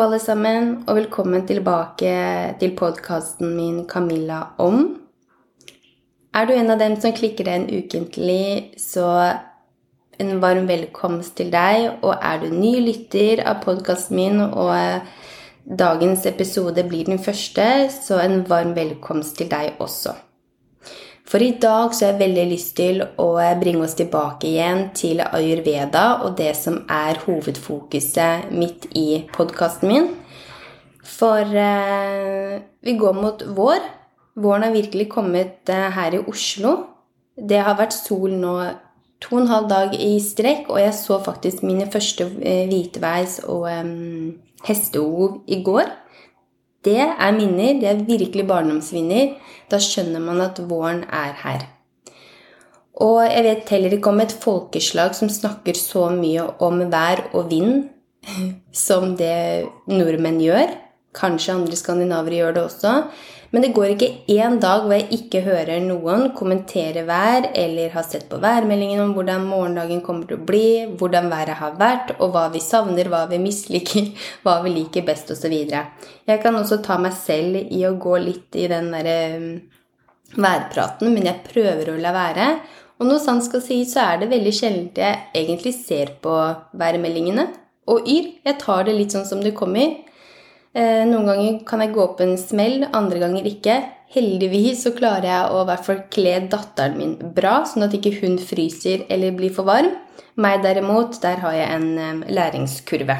Alle sammen, og velkommen tilbake til podkasten min 'Camilla om'. Er du en av dem som klikker deg en ukentlig, så en varm velkomst til deg. Og er du ny lytter av podkasten min, og dagens episode blir den første, så en varm velkomst til deg også. For i dag så har jeg veldig lyst til å bringe oss tilbake igjen til ayurveda og det som er hovedfokuset mitt i podkasten min. For eh, vi går mot vår. Våren har virkelig kommet eh, her i Oslo. Det har vært sol nå to og en halv dag i strekk, og jeg så faktisk mine første eh, hviteveis og eh, hestehov i går. Det er minner. Det er virkelig barndomsminner. Da skjønner man at våren er her. Og jeg vet heller ikke om et folkeslag som snakker så mye om vær og vind som det nordmenn gjør. Kanskje andre skandinaver gjør det også. Men det går ikke én dag hvor jeg ikke hører noen kommentere vær eller har sett på værmeldingen om hvordan morgendagen kommer til å bli, hvordan været har vært, og hva vi savner, hva vi misliker, hva vi liker best osv. Jeg kan også ta meg selv i å gå litt i den derre um, værpraten, men jeg prøver å la være. Og når sant skal sies, så er det veldig sjelden jeg egentlig ser på værmeldingene og yr. Jeg tar det litt sånn som det kommer. Eh, noen ganger kan jeg gå på en smell, andre ganger ikke. Heldigvis så klarer jeg å i hvert fall kle datteren min bra, sånn at ikke hun fryser eller blir for varm. Meg derimot, der har jeg en eh, læringskurve.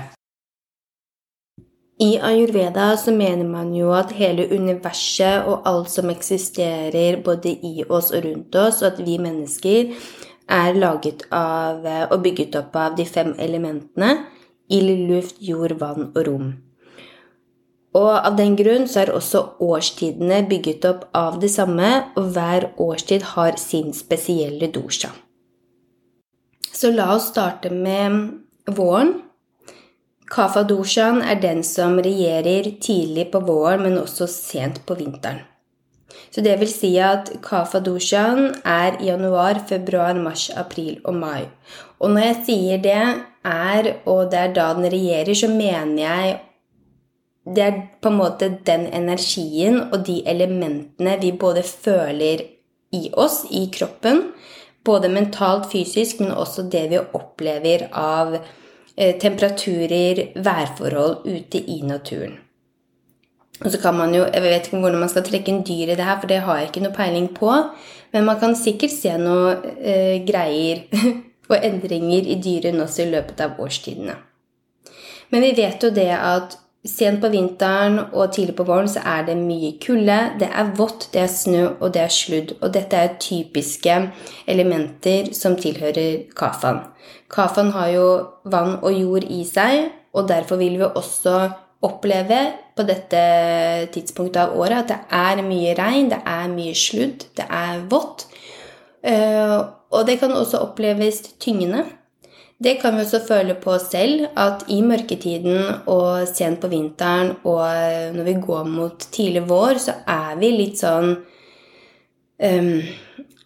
I ayurveda så mener man jo at hele universet og alt som eksisterer både i oss og rundt oss, og at vi mennesker er laget av eh, og bygget opp av de fem elementene ild, luft, jord, vann og rom. Og av den grunn så er også årstidene bygget opp av det samme, og hver årstid har sin spesielle dosha. Så la oss starte med våren. Kafa-doshaen er den som regjerer tidlig på våren, men også sent på vinteren. Så det vil si at kafa-doshaen er januar, februar, mars, april og mai. Og når jeg sier det er, og det er da den regjerer, så mener jeg det er på en måte den energien og de elementene vi både føler i oss, i kroppen, både mentalt, fysisk, men også det vi opplever av eh, temperaturer, værforhold ute i naturen. Og så kan man jo, Jeg vet ikke hvordan man skal trekke en dyr i det her, for det har jeg ikke noe peiling på. Men man kan sikkert se noe eh, greier og endringer i dyrene også i løpet av årstidene. Men vi vet jo det at Sent på vinteren og tidlig på våren så er det mye kulde. Det er vått, det er snø, og det er sludd. Og dette er typiske elementer som tilhører kafan. Kafan har jo vann og jord i seg, og derfor vil vi også oppleve på dette tidspunktet av året at det er mye regn, det er mye sludd, det er vått. Eh, og det kan også oppleves tyngende. Det kan vi også føle på selv, at i mørketiden og sent på vinteren og når vi går mot tidlig vår, så er vi litt sånn um,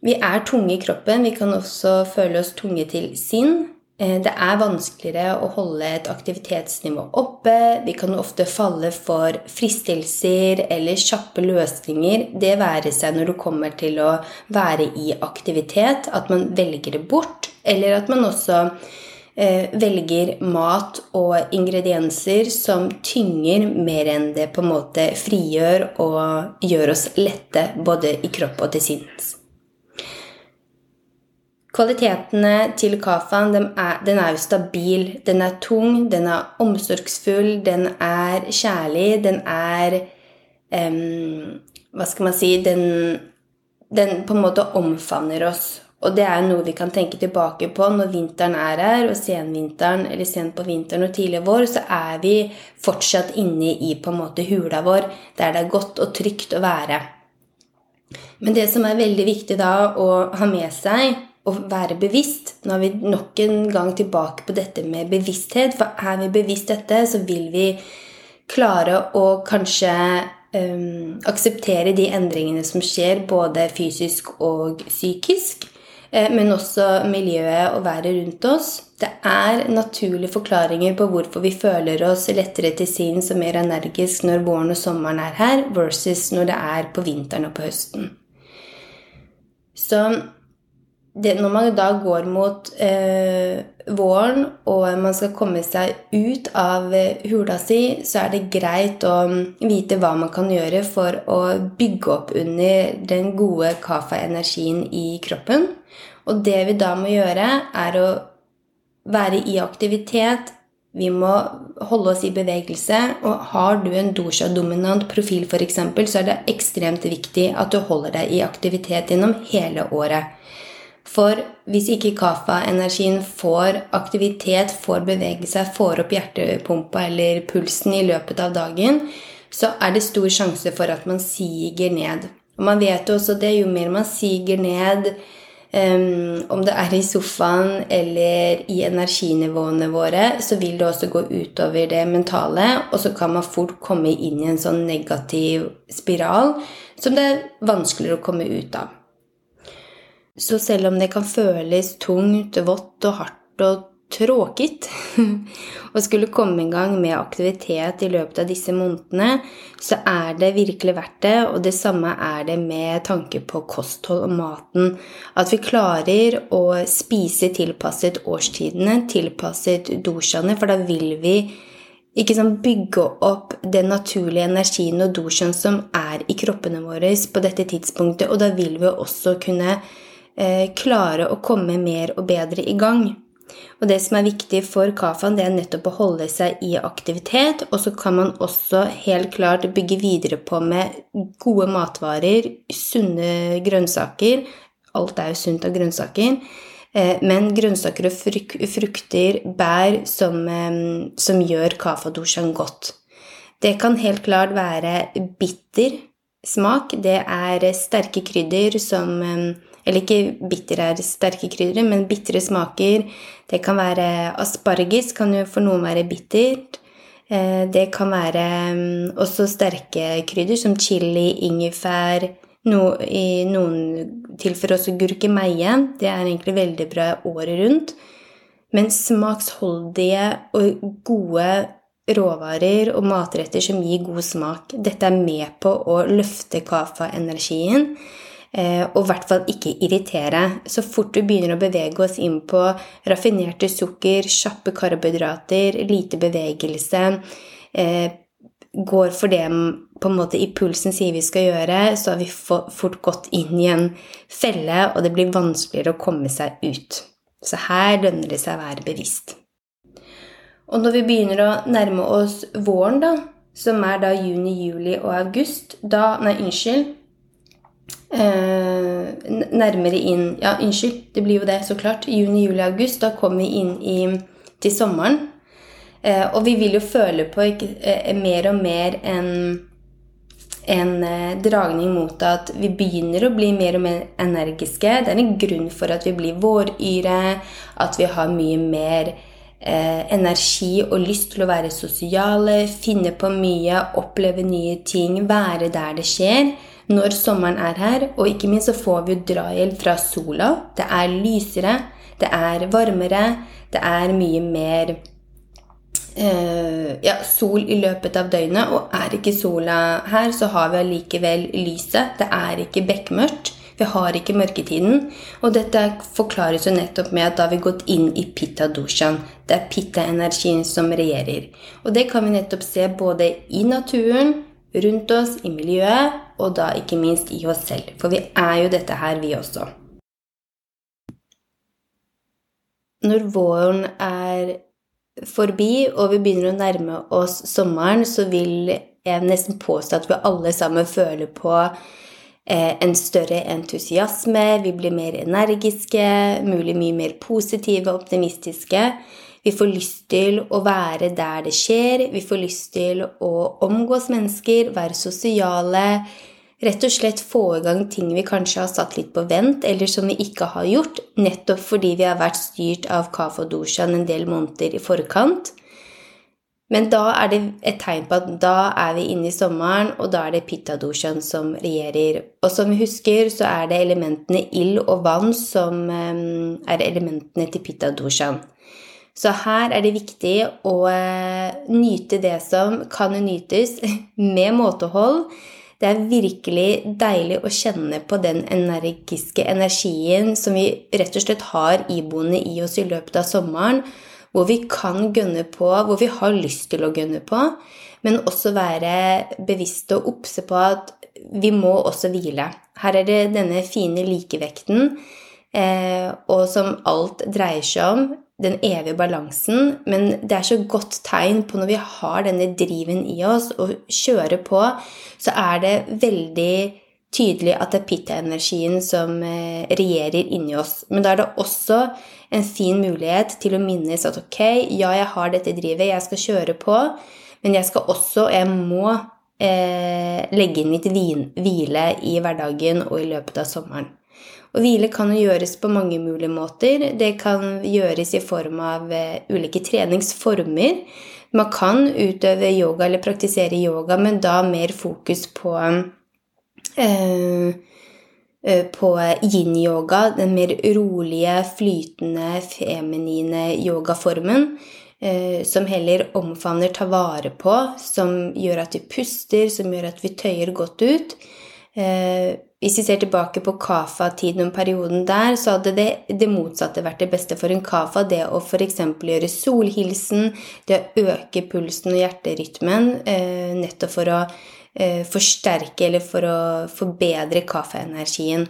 Vi er tunge i kroppen. Vi kan også føle oss tunge til sinn. Eh, det er vanskeligere å holde et aktivitetsnivå oppe. Vi kan ofte falle for fristelser eller kjappe løsninger. Det være seg når du kommer til å være i aktivitet, at man velger det bort, eller at man også eh, velger mat og ingredienser som tynger mer enn det på en måte frigjør og gjør oss lette både i kropp og til sinns. Kvalitetene til kafaen den er, den er, jo stabil. Den er tung, den er omsorgsfull, den er kjærlig, den er um, Hva skal man si den, den på en måte omfavner oss og det er noe vi kan tenke tilbake på når vinteren er her, og senvinteren eller sent på vinteren og tidlig vår, så er vi fortsatt inne i på en måte hula vår, der det er godt og trygt å være. Men det som er veldig viktig da å ha med seg og være bevisst Nå er vi nok en gang tilbake på dette med bevissthet. For er vi bevisst dette, så vil vi klare å kanskje um, akseptere de endringene som skjer, både fysisk og psykisk. Eh, men også miljøet og været rundt oss. Det er naturlige forklaringer på hvorfor vi føler oss lettere til sinns og mer energisk når våren og sommeren er her, versus når det er på vinteren og på høsten. Så det, når man da går mot eh, våren og man skal komme seg ut av eh, hula si, så er det greit å vite hva man kan gjøre for å bygge opp under den gode kafa-energien i kroppen. Og det vi da må gjøre, er å være i aktivitet. Vi må holde oss i bevegelse. Og har du en dosha-dominant profil, f.eks., så er det ekstremt viktig at du holder deg i aktivitet gjennom hele året. For hvis ikke kafa-energien får aktivitet, får bevege seg, får opp hjertepumpa eller pulsen i løpet av dagen, så er det stor sjanse for at man siger ned. Og man vet jo også det, jo mer man siger ned, um, om det er i sofaen eller i energinivåene våre, så vil det også gå utover det mentale, og så kan man fort komme inn i en sånn negativ spiral som det er vanskeligere å komme ut av. Så selv om det kan føles tungt, vått og hardt og tråkigt å skulle komme i gang med aktivitet i løpet av disse månedene, så er det virkelig verdt det, og det samme er det med tanke på kosthold og maten. At vi klarer å spise tilpasset årstidene, tilpasset dosjene, for da vil vi ikke sånn bygge opp den naturlige energien og dosjen som er i kroppene våre på dette tidspunktet, og da vil vi også kunne Eh, klare å komme mer og bedre i gang. Og det som er viktig for kafaen, det er nettopp å holde seg i aktivitet. Og så kan man også helt klart bygge videre på med gode matvarer, sunne grønnsaker. Alt er jo sunt av grønnsaker. Eh, men grønnsaker og frukter, bær, som, eh, som gjør kafadoshaen godt. Det kan helt klart være bitter smak. Det er sterke krydder som eller ikke bitter er sterke krydder, men bitre smaker. Det kan være asparges, kan jo for noen være bittert. Eh, det kan være mm, også sterke krydder som chili, ingefær, no, i noen tilfeller også gurkemeie. Det er egentlig veldig bra året rundt. Men smaksholdige og gode råvarer og matretter som gir god smak. Dette er med på å løfte kafa-energien. Eh, og i hvert fall ikke irritere. Så fort vi begynner å bevege oss inn på raffinerte sukker, kjappe karbohydrater, lite bevegelse, eh, går for det på en måte i pulsen sier vi skal gjøre, så har vi fort gått inn i en felle, og det blir vanskeligere å komme seg ut. Så her lønner det seg å være bevisst. Og når vi begynner å nærme oss våren, da, som er da juni, juli og august da Nei, unnskyld nærmere inn Ja, unnskyld, det blir jo det, så klart. Juni, juli, august. Da kommer vi inn i, til sommeren. Eh, og vi vil jo føle på ikke, eh, mer og mer en, en eh, dragning mot at vi begynner å bli mer og mer energiske. Det er en grunn for at vi blir våryre, at vi har mye mer eh, energi og lyst til å være sosiale, finne på mye, oppleve nye ting, være der det skjer når sommeren er her. Og ikke minst så får vi drahjelp fra sola. Det er lysere, det er varmere, det er mye mer Uh, ja, sol i løpet av døgnet. Og er ikke sola her, så har vi allikevel lyset. Det er ikke bekmørkt. Vi har ikke mørketiden. Og dette forklares jo nettopp med at da har vi gått inn i pitta doshan. Det er pitta-energien som regjerer. Og det kan vi nettopp se både i naturen, rundt oss, i miljøet, og da ikke minst i oss selv. For vi er jo dette her, vi også. Når våren er forbi, og vi begynner å nærme oss sommeren, så vil jeg nesten påstå at vi alle sammen føler på eh, en større entusiasme, vi blir mer energiske, mulig mye mer positive og optimistiske. Vi får lyst til å være der det skjer, vi får lyst til å omgås mennesker, være sosiale. Rett og slett få i gang ting vi kanskje har satt litt på vent, eller som vi ikke har gjort, nettopp fordi vi har vært styrt av kafodoshaen en del måneder i forkant. Men da er det et tegn på at da er vi inne i sommeren, og da er det pitta-doshaen som regjerer. Og som vi husker, så er det elementene ild og vann som um, er elementene til pitta-doshaen. Så her er det viktig å uh, nyte det som kan nytes, med måtehold. Det er virkelig deilig å kjenne på den energiske energien som vi rett og slett har iboende i oss i løpet av sommeren hvor vi kan gønne på, hvor vi har lyst til å gønne på, men også være bevisste og obse på at vi må også hvile. Her er det denne fine likevekten, eh, og som alt dreier seg om, den evige balansen. Men det er så godt tegn på når vi har denne driven i oss og kjører på, så er det veldig tydelig at det er pitta-energien som eh, regjerer inni oss. Men da er det også en fin mulighet til å minnes at ok, ja, jeg har dette drivet, jeg skal kjøre på, men jeg skal også, jeg må eh, legge inn litt hvile i hverdagen og i løpet av sommeren. Og hvile kan jo gjøres på mange mulige måter. Det kan gjøres i form av eh, ulike treningsformer. Man kan utøve yoga eller praktisere yoga, men da mer fokus på Eh, eh, på yin-yoga, den mer rolige, flytende, feminine yogaformen. Eh, som heller omfavner, tar vare på, som gjør at vi puster, som gjør at vi tøyer godt ut. Hvis vi ser tilbake på kafa-tiden og perioden der, så hadde det, det motsatte vært det beste for en kafa. Det å f.eks. gjøre solhilsen, det å øke pulsen og hjerterytmen, nettopp for å Eh, forsterke eller for å forbedre kaffeenergien.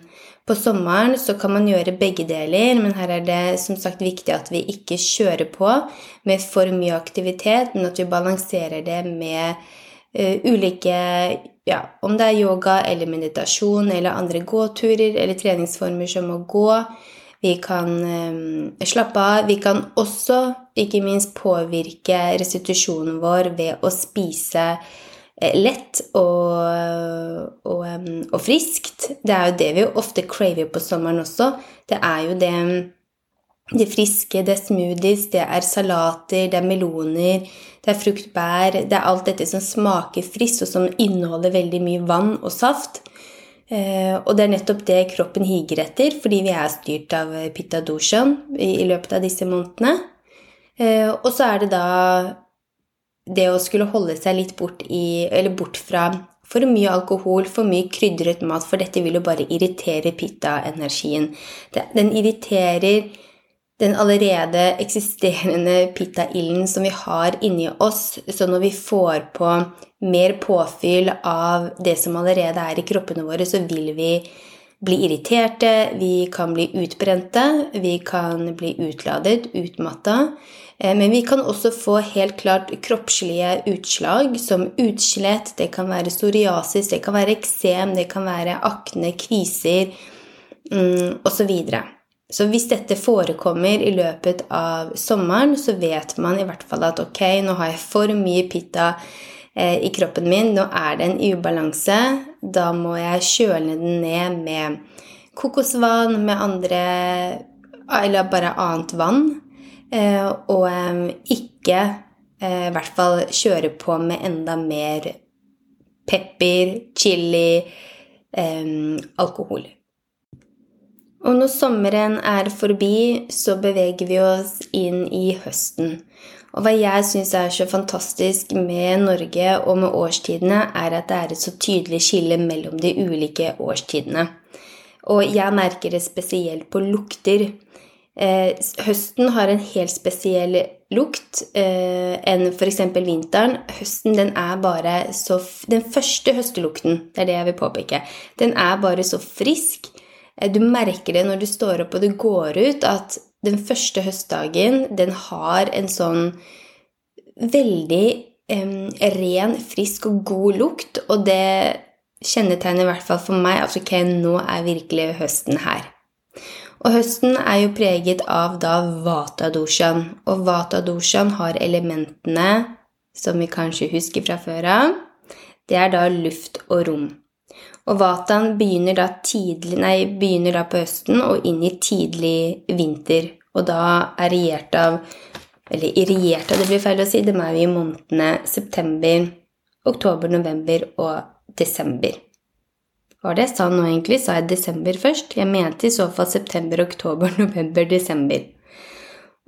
På sommeren så kan man gjøre begge deler, men her er det som sagt viktig at vi ikke kjører på med for mye aktivitet, men at vi balanserer det med uh, ulike ja, Om det er yoga eller meditasjon eller andre gåturer eller treningsformer som å gå. Vi kan eh, slappe av. Vi kan også, ikke minst, påvirke restitusjonen vår ved å spise Eh, lett og, og, og, friskt. Det er jo det vi ofte craver på sommeren også. Det er jo det, det friske, det er smoothies, det er salater, det er meloner, det er fruktbær Det er alt dette som smaker friskt, og som inneholder veldig mye vann og saft. Eh, og det er nettopp det kroppen higer etter, fordi vi er styrt av pitta doshan i, i løpet av disse månedene. Eh, og så er det da det å skulle holde seg litt bort, i, bort fra for mye alkohol, for mye krydret mat, for dette vil jo bare irritere pitta-energien. Den irriterer den allerede eksisterende pitta-ilden som vi har inni oss, så når vi får på mer påfyll av det som allerede er i kroppene våre, så vil vi bli irriterte, vi kan bli utbrente, vi kan bli utladet, utmatta. Eh, men vi kan også få helt klart kroppslige utslag som utslett, det kan være psoriasis, det kan være eksem, det kan være akne, kviser mm, osv. Så, hvis dette forekommer i løpet av sommeren, så vet man i hvert fall at ok, nå har jeg for mye pitta eh, i kroppen min, nå er det en ubalanse. Da må jeg kjøle den ned med kokosvann, med andre Eller bare annet vann. Eh, og ikke eh, i hvert fall kjøre på med enda mer pepper, chili, alkohol. Og når sommeren er forbi, så beveger vi oss inn i høsten. Og hva jeg syns er så fantastisk med Norge og med årstidene, er at det er et så tydelig skille mellom de ulike årstidene. Og jeg merker det spesielt på lukter. Eh, høsten har en helt spesiell lukt eh, enn f.eks. vinteren. Høsten den er bare så Den første høstelukten, det er det jeg vil påpeke, den er bare så frisk. Eh, du merker det når du står opp og du går ut, at den første høstdagen, den har en sånn veldig eh, ren, frisk og god lukt, og det kjennetegner i hvert fall for meg at ok, nå er virkelig høsten her. Og høsten er jo preget av da vata-doshan. Og vata-doshan har elementene som vi kanskje husker fra før av. Det er da luft og rom. Og vataen begynner da, tidlig, nei, begynner da på høsten og inn i tidlig vinter. Og da er regjert av Eller irrigerte, det blir feil å si. Dem er jo i månedene september, oktober, november og desember. Var det jeg sa nå, egentlig? Sa jeg desember først? Jeg mente i så fall september, oktober, november, desember.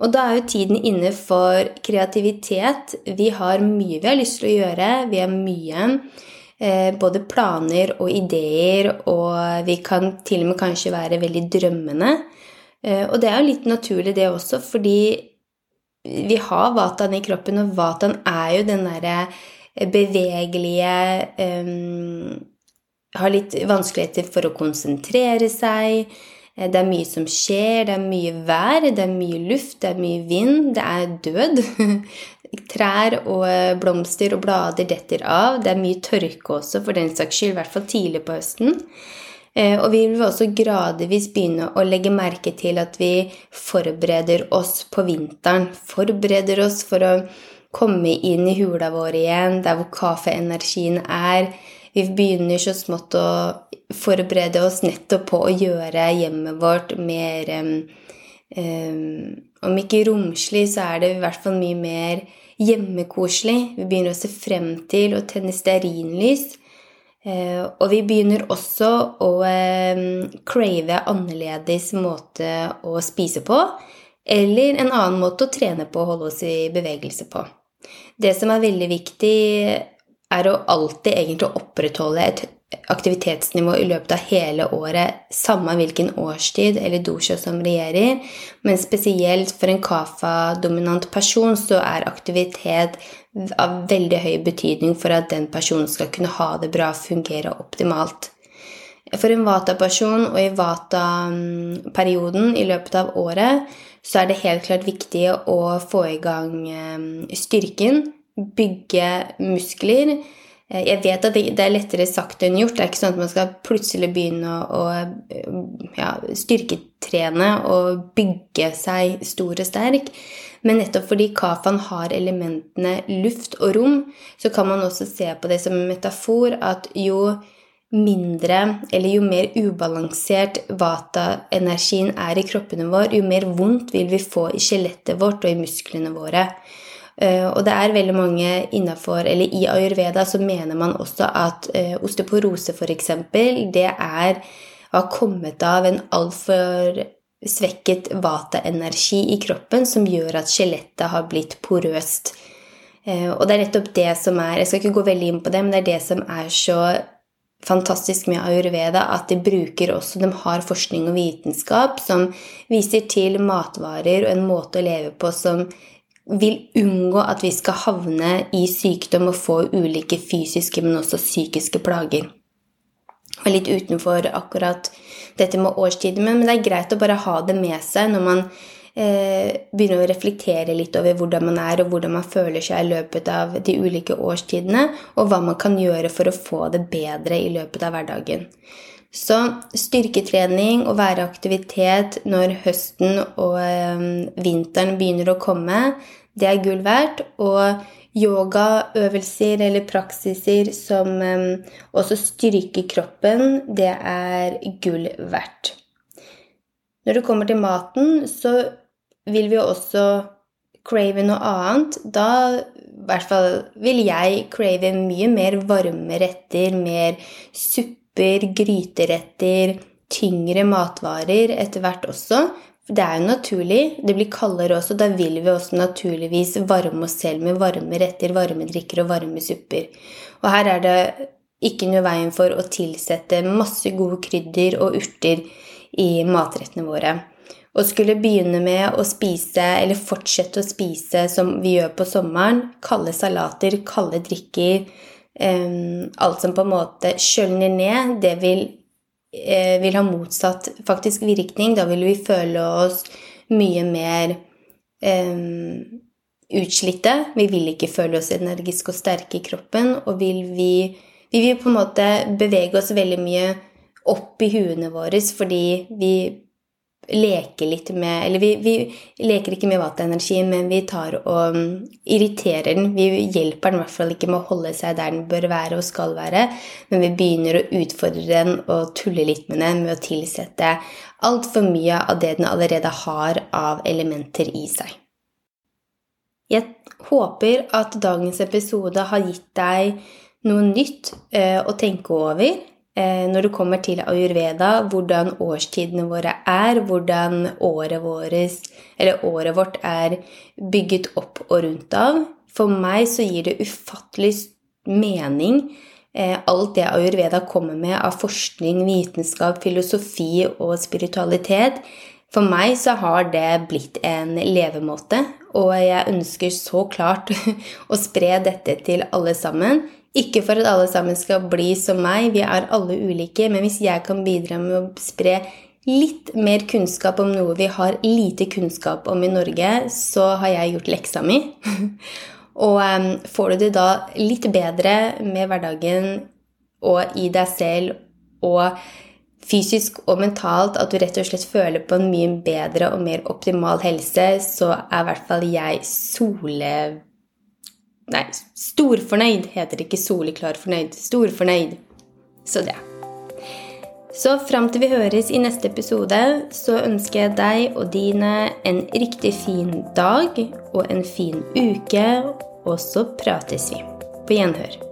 Og da er jo tiden inne for kreativitet. Vi har mye vi har lyst til å gjøre. Vi har mye både planer og ideer, og vi kan til og med kanskje være veldig drømmende. Eh, og det er jo litt naturlig, det også, fordi vi har vataen i kroppen, og vataen er jo den derre bevegelige um, Har litt vanskeligheter for å konsentrere seg. Eh, det er mye som skjer, det er mye vær, det er mye luft, det er mye vind, det er død. Trær og eh, blomster og blader detter av. Det er mye tørke også, for den saks skyld, i hvert fall tidlig på høsten. Eh, og vi vil også gradvis begynne å legge merke til at vi forbereder oss på vinteren. Forbereder oss for å komme inn i hula vår igjen, der hvor kaffeenergien er. Vi begynner så smått å forberede oss nettopp på å gjøre hjemmet vårt mer um, Om ikke romslig, så er det i hvert fall mye mer hjemmekoselig. Vi begynner å se frem til å tenne stearinlys. Uh, og vi begynner også å um, crave annerledes måte å spise på. Eller en annen måte å trene på og holde oss i bevegelse på. Det som er veldig viktig, er å alltid egentlig opprettholde et aktivitetsnivå i løpet av hele året, samme hvilken årstid eller dosha som regjerer. Men spesielt for en kafa-dominant person så er aktivitet av veldig høy betydning for at den personen skal kunne ha det bra, fungere optimalt. For en vata-person og i vata-perioden i løpet av året så er det helt klart viktig å få i gang eh, styrken, bygge muskler. Eh, jeg vet at det er lettere sagt enn gjort. Det er ikke sånn at man skal plutselig begynne å å ja, styrketrene og bygge seg stor og sterk. Men nettopp fordi kafaen har elementene luft og rom, så kan man også se på det som en metafor at jo mindre eller jo mer ubalansert vata-energien er i kroppene våre, jo mer vondt vil vi få i skjelettet vårt og i musklene våre. Eh, og det er veldig mange innafor, eller i ayurveda, så mener man også at eh, osteoporose f.eks. det er har kommet av en altfor svekket vata-energi i kroppen som gjør at skjelettet har blitt porøst. Eh, og det er nettopp det som er Jeg skal ikke gå veldig inn på det, men det er det som er så fantastisk med ayurveda, at de bruker også De har forskning og vitenskap som viser til matvarer og en måte å leve på som vil unngå at vi skal havne i sykdom og få ulike fysiske, men også psykiske plager. Og litt utenfor akkurat dette med årstiden, men det er greit å bare ha det med seg når man eh, begynner å reflektere litt over hvordan man er, og hvordan man føler seg i løpet av de ulike årstidene, og hva man kan gjøre for å få det bedre i løpet av hverdagen. Så styrketrening og være aktivitet når høsten og eh, vinteren begynner å komme, det er gull verdt. Og yogaøvelser eller praksiser som eh, også styrker kroppen, det er gull verdt. Når det kommer til maten, så vil vi også crave noe annet. Da i hvert fall vil jeg crave mye mer varme retter, mer supper, gryteretter, tyngre matvarer etter hvert også. Det er jo naturlig. Det blir kaldere også. Da vil vi også naturligvis varme oss selv med varme retter, varme drikker og varme supper. Og her er det ikke noe veien for å tilsette masse gode krydder og urter i matrettene våre. Og skulle begynne med å spise, eller fortsette å spise som vi gjør på sommeren, kalde salater, kalde drikker, um, alt som på en måte skjølner ned, det vil, uh, vil, ha motsatt faktisk virkning. Da vil vi føle oss mye mer um, utslitte. Vi vil ikke føle oss energiske og sterke i kroppen. Og vil vi, vi vil på en måte bevege oss veldig mye opp i huene våre fordi vi leke litt med Eller vi, vi leker ikke med vattenergien, men vi tar og um, irriterer den. Vi hjelper den i hvert fall ikke med å holde seg der den bør være og skal være, men vi begynner å utfordre den og tulle litt med den med å tilsette altfor mye av det den allerede har av elementer i seg. Jeg håper at dagens episode har gitt deg noe nytt eh, å tenke over når det kommer til ayurveda, hvordan årstidene våre er, hvordan året, våres, året vårt er bygget opp og rundt av. For meg så gir det ufattelig mening eh, alt det ayurveda kommer med av forskning, vitenskap, filosofi og spiritualitet. For meg så har det blitt en levemåte, og jeg ønsker så klart å spre dette til alle sammen. Ikke for at alle sammen skal bli som meg, vi er alle ulike, men hvis jeg kan bidra med å spre litt mer kunnskap om noe vi har lite kunnskap om i Norge, så har jeg gjort leksa mi. og um, får du det da litt bedre med hverdagen og i deg selv og fysisk og mentalt, at du rett og slett føler på en mye bedre og mer optimal helse, så er i hvert fall jeg sole... Nei, storfornøyd heter ikke soleklar fornøyd. Storfornøyd. Så det. Så fram til vi høres i neste episode, så ønsker jeg deg og dine en riktig fin dag og en fin uke, og så prates vi. På gjenhør.